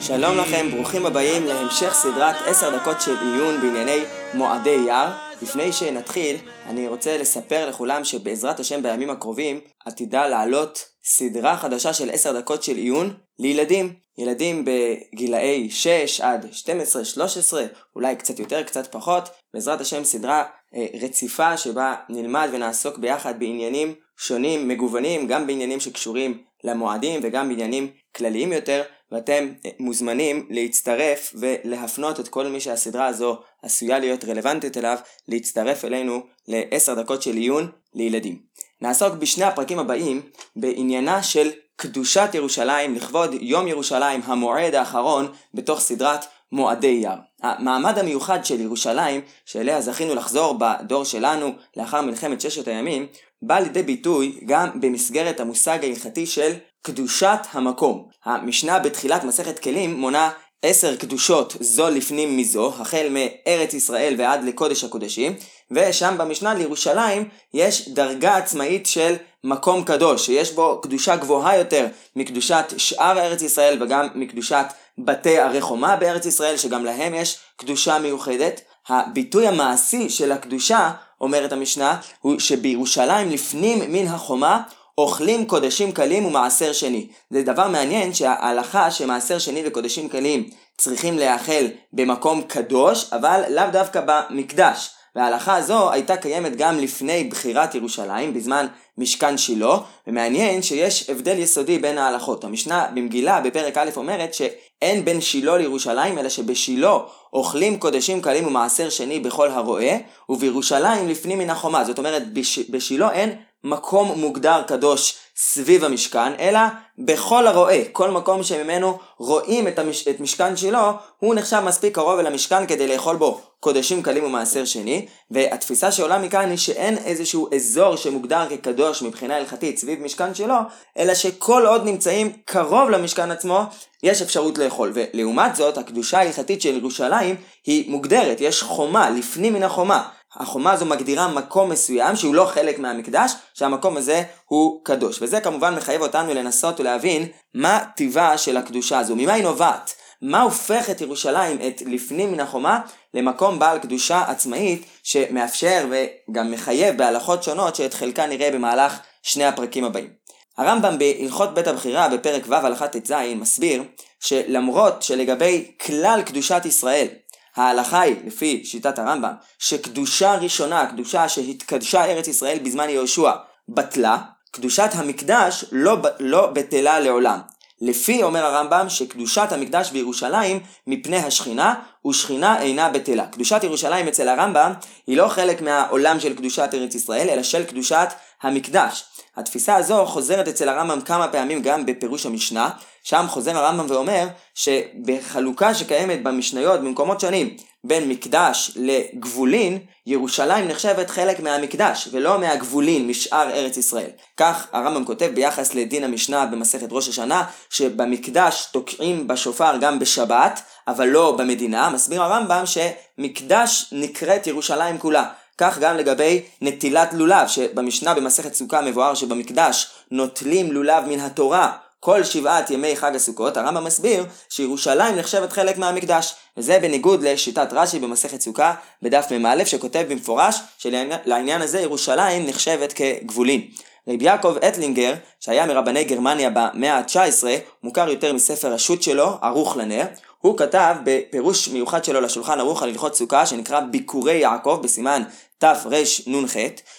שלום לכם, ברוכים הבאים להמשך סדרת עשר דקות של עיון בענייני מועדי אייר. לפני שנתחיל, אני רוצה לספר לכולם שבעזרת השם בימים הקרובים עתידה לעלות סדרה חדשה של עשר דקות של עיון לילדים. ילדים בגילאי 6 עד 12-13, אולי קצת יותר, קצת פחות. בעזרת השם סדרה אה, רציפה שבה נלמד ונעסוק ביחד בעניינים שונים, מגוונים, גם בעניינים שקשורים למועדים וגם בעניינים כלליים יותר. ואתם אה, מוזמנים להצטרף ולהפנות את כל מי שהסדרה הזו עשויה להיות רלוונטית אליו, להצטרף אלינו לעשר דקות של עיון לילדים. נעסוק בשני הפרקים הבאים בעניינה של קדושת ירושלים לכבוד יום ירושלים המועד האחרון בתוך סדרת מועדי אייר. המעמד המיוחד של ירושלים, שאליה זכינו לחזור בדור שלנו לאחר מלחמת ששת הימים, בא לידי ביטוי גם במסגרת המושג ההלכתי של קדושת המקום. המשנה בתחילת מסכת כלים מונה עשר קדושות זו לפנים מזו, החל מארץ ישראל ועד לקודש הקודשים, ושם במשנה לירושלים יש דרגה עצמאית של מקום קדוש, שיש בו קדושה גבוהה יותר מקדושת שאר ארץ ישראל וגם מקדושת בתי ערי חומה בארץ ישראל, שגם להם יש קדושה מיוחדת. הביטוי המעשי של הקדושה, אומרת המשנה, הוא שבירושלים לפנים מן החומה אוכלים קודשים קלים ומעשר שני. זה דבר מעניין שההלכה שמעשר שני וקודשים קלים צריכים להיאכל במקום קדוש, אבל לאו דווקא במקדש. וההלכה הזו הייתה קיימת גם לפני בחירת ירושלים, בזמן משכן שילה, ומעניין שיש הבדל יסודי בין ההלכות. המשנה במגילה בפרק א' אומרת שאין בין שילה לירושלים, אלא שבשילה אוכלים קודשים קלים ומעשר שני בכל הרועה, ובירושלים לפנים מן החומה. זאת אומרת, בש... בשילה אין מקום מוגדר קדוש סביב המשכן, אלא בכל הרואה, כל מקום שממנו רואים את, המש... את משכן שלו, הוא נחשב מספיק קרוב אל המשכן כדי לאכול בו קודשים קלים ומעשר שני, והתפיסה שעולה מכאן היא שאין איזשהו אזור שמוגדר כקדוש מבחינה הלכתית סביב משכן שלו, אלא שכל עוד נמצאים קרוב למשכן עצמו, יש אפשרות לאכול. ולעומת זאת, הקדושה ההלכתית של ירושלים היא מוגדרת, יש חומה, לפנים מן החומה. החומה הזו מגדירה מקום מסוים שהוא לא חלק מהמקדש, שהמקום הזה הוא קדוש. וזה כמובן מחייב אותנו לנסות ולהבין מה טיבה של הקדושה הזו, ממה היא נובעת. מה הופך את ירושלים, את לפנים מן החומה, למקום בעל קדושה עצמאית שמאפשר וגם מחייב בהלכות שונות שאת חלקה נראה במהלך שני הפרקים הבאים. הרמב"ם בהלכות בית הבחירה בפרק ו' הלכה ט"ז מסביר שלמרות שלגבי כלל קדושת ישראל ההלכה היא, לפי שיטת הרמב"ם, שקדושה ראשונה, קדושה שהתקדשה ארץ ישראל בזמן יהושע, בטלה, קדושת המקדש לא, לא בטלה לעולם. לפי אומר הרמב"ם שקדושת המקדש בירושלים מפני השכינה ושכינה אינה בטלה. קדושת ירושלים אצל הרמב"ם היא לא חלק מהעולם של קדושת ארץ ישראל אלא של קדושת המקדש. התפיסה הזו חוזרת אצל הרמב"ם כמה פעמים גם בפירוש המשנה, שם חוזר הרמב"ם ואומר שבחלוקה שקיימת במשניות במקומות שונים בין מקדש לגבולין, ירושלים נחשבת חלק מהמקדש ולא מהגבולין משאר ארץ ישראל. כך הרמב"ם כותב ביחס לדין המשנה במסכת ראש השנה, שבמקדש תוקעים בשופר גם בשבת, אבל לא במדינה. מסביר הרמב"ם שמקדש נקראת ירושלים כולה. כך גם לגבי נטילת לולב, שבמשנה במסכת סוכה מבואר שבמקדש נוטלים לולב מן התורה כל שבעת ימי חג הסוכות, הרמב"ם מסביר שירושלים נחשבת חלק מהמקדש. וזה בניגוד לשיטת רש"י במסכת סוכה בדף מ"א שכותב במפורש שלעניין הזה ירושלים נחשבת כגבולין. רבי יעקב אטלינגר, שהיה מרבני גרמניה במאה ה-19, מוכר יותר מספר השו"ת שלו, ערוך לנר, הוא כתב בפירוש מיוחד שלו לשולחן ערוך על הלכות סוכה שנקרא ביקורי יעקב בסימן תרנ"ח,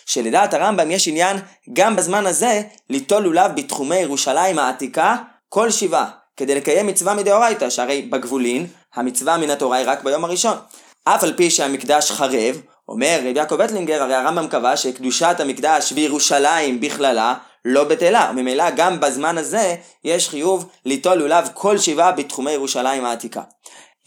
שלדעת הרמב"ם יש עניין גם בזמן הזה ליטול לולב בתחומי ירושלים העתיקה כל שבעה, כדי לקיים מצווה מדאורייתא, שהרי בגבולין המצווה מן התורה היא רק ביום הראשון. אף על פי שהמקדש חרב, אומר רבי יעקב אטלינגר, הרי הרמב"ם קבע שקדושת המקדש וירושלים בכללה לא בטלה, ממילא גם בזמן הזה יש חיוב ליטול לולב כל שבעה בתחומי ירושלים העתיקה.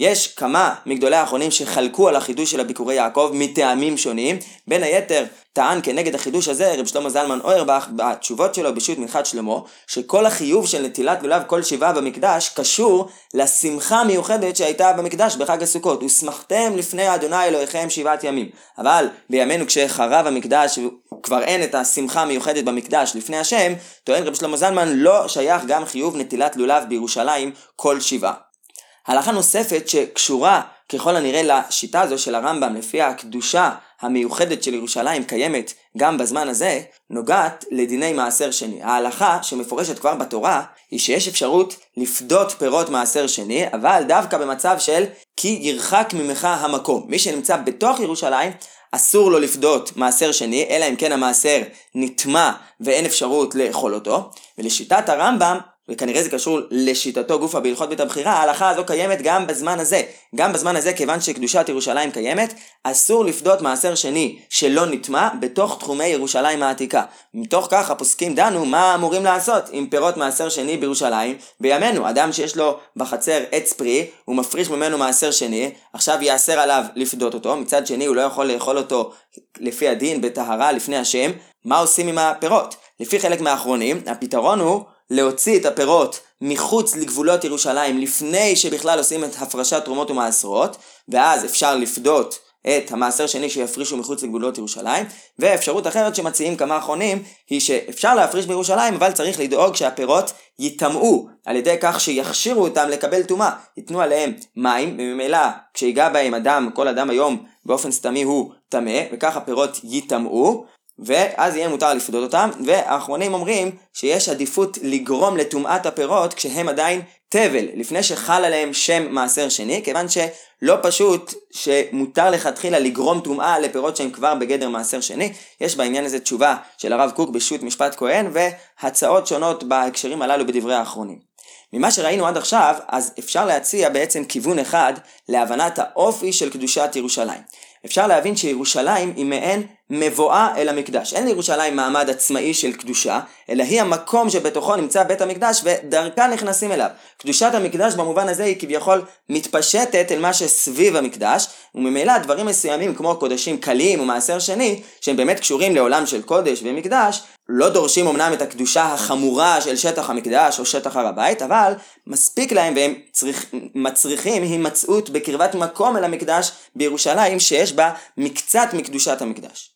יש כמה מגדולי האחרונים שחלקו על החידוש של הביקורי יעקב מטעמים שונים, בין היתר טען כנגד החידוש הזה רב שלמה זלמן אוירבך בתשובות שלו בשו"ת מנחת שלמה, שכל החיוב של נטילת לולב כל שבעה במקדש קשור לשמחה המיוחדת שהייתה במקדש בחג הסוכות. ושמחתם לפני אדוני אלוהיכם שבעת ימים. אבל בימינו כשחרב המקדש כבר אין את השמחה המיוחדת במקדש לפני השם, טוען רב שלמה זלמן לא שייך גם חיוב נטילת לולב בירושלים כל שבעה. הלכה נוספת שקשורה ככל הנראה לשיטה הזו של הרמב"ם, לפי הקדושה המיוחדת של ירושלים קיימת גם בזמן הזה, נוגעת לדיני מעשר שני. ההלכה שמפורשת כבר בתורה היא שיש אפשרות לפדות פירות מעשר שני, אבל דווקא במצב של כי ירחק ממך המקום. מי שנמצא בתוך ירושלים אסור לו לפדות מעשר שני, אלא אם כן המעשר נטמע ואין אפשרות לאכול אותו. ולשיטת הרמב"ם וכנראה זה קשור לשיטתו גופה בהלכות בית הבחירה, ההלכה הזו קיימת גם בזמן הזה. גם בזמן הזה, כיוון שקדושת ירושלים קיימת, אסור לפדות מעשר שני שלא נטמע בתוך תחומי ירושלים העתיקה. מתוך כך הפוסקים דנו מה אמורים לעשות עם פירות מעשר שני בירושלים בימינו. אדם שיש לו בחצר עץ פרי, הוא מפריש ממנו מעשר שני, עכשיו ייאסר עליו לפדות אותו, מצד שני הוא לא יכול לאכול אותו לפי הדין בטהרה לפני השם. מה עושים עם הפירות? לפי חלק מהאחרונים, הפתרון הוא להוציא את הפירות מחוץ לגבולות ירושלים לפני שבכלל עושים את הפרשת תרומות ומעשרות, ואז אפשר לפדות את המעשר שני שיפרישו מחוץ לגבולות ירושלים, ואפשרות אחרת שמציעים כמה אחרונים היא שאפשר להפריש בירושלים אבל צריך לדאוג שהפירות ייטמעו על ידי כך שיכשירו אותם לקבל טומאה, ייתנו עליהם מים וממילא כשיגע בהם אדם, כל אדם היום באופן סתמי הוא טמא וכך הפירות ייטמעו ואז יהיה מותר לפדות אותם, והאחרונים אומרים שיש עדיפות לגרום לטומאת הפירות כשהם עדיין תבל, לפני שחל עליהם שם מעשר שני, כיוון שלא פשוט שמותר לכתחילה לגרום טומאה לפירות שהם כבר בגדר מעשר שני, יש בעניין הזה תשובה של הרב קוק בשו"ת משפט כהן, והצעות שונות בהקשרים הללו בדברי האחרונים. ממה שראינו עד עכשיו, אז אפשר להציע בעצם כיוון אחד להבנת האופי של קדושת ירושלים. אפשר להבין שירושלים היא מעין מבואה אל המקדש. אין לירושלים מעמד עצמאי של קדושה, אלא היא המקום שבתוכו נמצא בית המקדש ודרכה נכנסים אליו. קדושת המקדש במובן הזה היא כביכול מתפשטת אל מה שסביב המקדש, וממילא דברים מסוימים כמו קודשים קלים ומעשר שני, שהם באמת קשורים לעולם של קודש ומקדש, לא דורשים אמנם את הקדושה החמורה של שטח המקדש או שטח הר הבית, אבל מספיק להם והם צריך, מצריכים הימצאות בקרבת מקום אל המקדש בירושלים שיש בה מקצת מקדושת המקדש.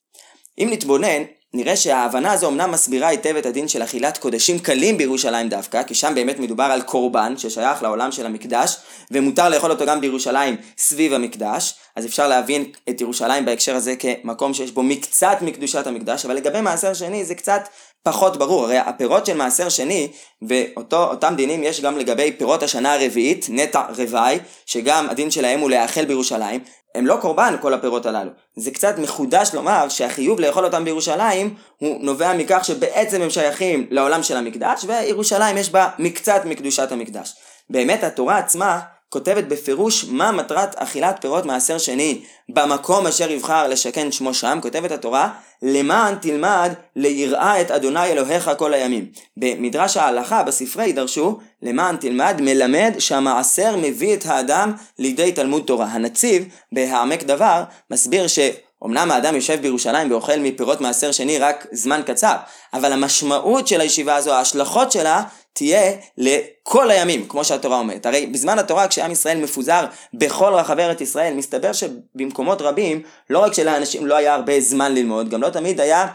אם נתבונן, נראה שההבנה הזו אמנם מסבירה היטב את הדין של אכילת קודשים קלים בירושלים דווקא, כי שם באמת מדובר על קורבן ששייך לעולם של המקדש, ומותר לאכול אותו גם בירושלים סביב המקדש, אז אפשר להבין את ירושלים בהקשר הזה כמקום שיש בו מקצת מקדושת המקדש, אבל לגבי מעשר שני זה קצת פחות ברור, הרי הפירות של מעשר שני, ואותם דינים יש גם לגבי פירות השנה הרביעית, נטע רוואי, שגם הדין שלהם הוא להאכל בירושלים, הם לא קורבן כל הפירות הללו. זה קצת מחודש לומר שהחיוב לאכול אותם בירושלים הוא נובע מכך שבעצם הם שייכים לעולם של המקדש וירושלים יש בה מקצת מקדושת המקדש. באמת התורה עצמה כותבת בפירוש מה מטרת אכילת פירות מעשר שני במקום אשר יבחר לשכן שמו שם, כותבת התורה, למען תלמד ליראה את אדוני אלוהיך כל הימים. במדרש ההלכה, בספרי, דרשו, למען תלמד מלמד שהמעשר מביא את האדם לידי תלמוד תורה. הנציב, בהעמק דבר, מסביר ש... אמנם האדם יושב בירושלים ואוכל מפירות מעשר שני רק זמן קצר, אבל המשמעות של הישיבה הזו, ההשלכות שלה, תהיה לכל הימים, כמו שהתורה אומרת. הרי בזמן התורה, כשעם ישראל מפוזר בכל רחבי ארץ ישראל, מסתבר שבמקומות רבים, לא רק שלאנשים לא היה הרבה זמן ללמוד, גם לא תמיד היה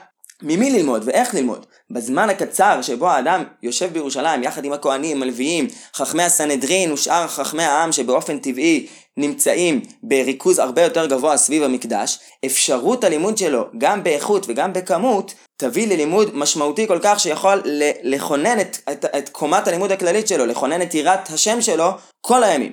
ממי ללמוד ואיך ללמוד. בזמן הקצר שבו האדם יושב בירושלים יחד עם הכהנים, הלוויים, חכמי הסנהדרין ושאר חכמי העם שבאופן טבעי נמצאים בריכוז הרבה יותר גבוה סביב המקדש, אפשרות הלימוד שלו גם באיכות וגם בכמות תביא ללימוד משמעותי כל כך שיכול לכונן את, את, את קומת הלימוד הכללית שלו, לכונן את יראת השם שלו כל הימים.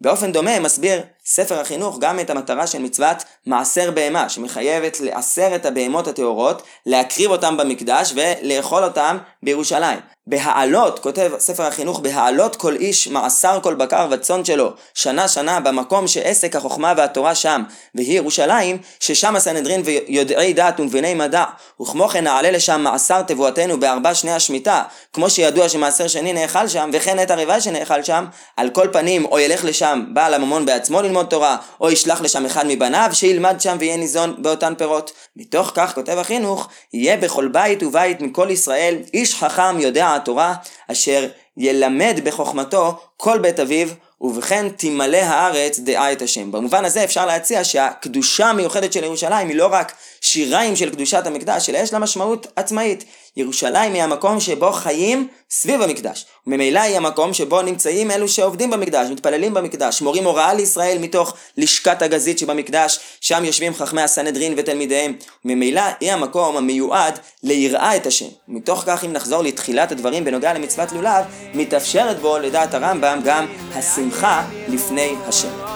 באופן דומה מסביר ספר החינוך גם את המטרה של מצוות מעשר בהמה, שמחייבת לעשר את הבהמות הטהורות, להקריב אותם במקדש ולאכול אותם בירושלים. בהעלות, כותב ספר החינוך, בהעלות כל איש מעשר כל בקר וצאן שלו, שנה שנה במקום שעסק החוכמה והתורה שם, והיא ירושלים, ששם הסנהדרין ויודעי דת ומביני מדע, וכמו כן נעלה לשם מעשר תבואתנו בארבע שני השמיטה, כמו שידוע שמעשר שני נאכל שם, וכן את הריבה שנאכל שם, על כל פנים או ילך לשם בעל הממון בעצמו ללמוד תורה, או ישלח לשם אחד מבניו שילמד שם ויהיה ניזון באותן פירות. מתוך כך כותב החינוך, יהיה בכל בית ובית מכל ישראל איש חכם יודע התורה, אשר ילמד בחוכמתו כל בית אביו, ובכן תמלא הארץ דעה את השם. במובן הזה אפשר להציע שהקדושה המיוחדת של ירושלים היא לא רק שיריים של קדושת המקדש, אלא יש לה משמעות עצמאית. ירושלים היא המקום שבו חיים סביב המקדש. ממילא היא המקום שבו נמצאים אלו שעובדים במקדש, מתפללים במקדש, מורים הוראה לישראל מתוך לשכת הגזית שבמקדש, שם יושבים חכמי הסנהדרין ותלמידיהם. ממילא היא המקום המיועד ליראה את השם. מתוך כך אם נחזור לתחילת הדברים בנוגע למצוות לולב, מתאפשרת בו לדעת הרמב"ם גם השמחה לפני השם.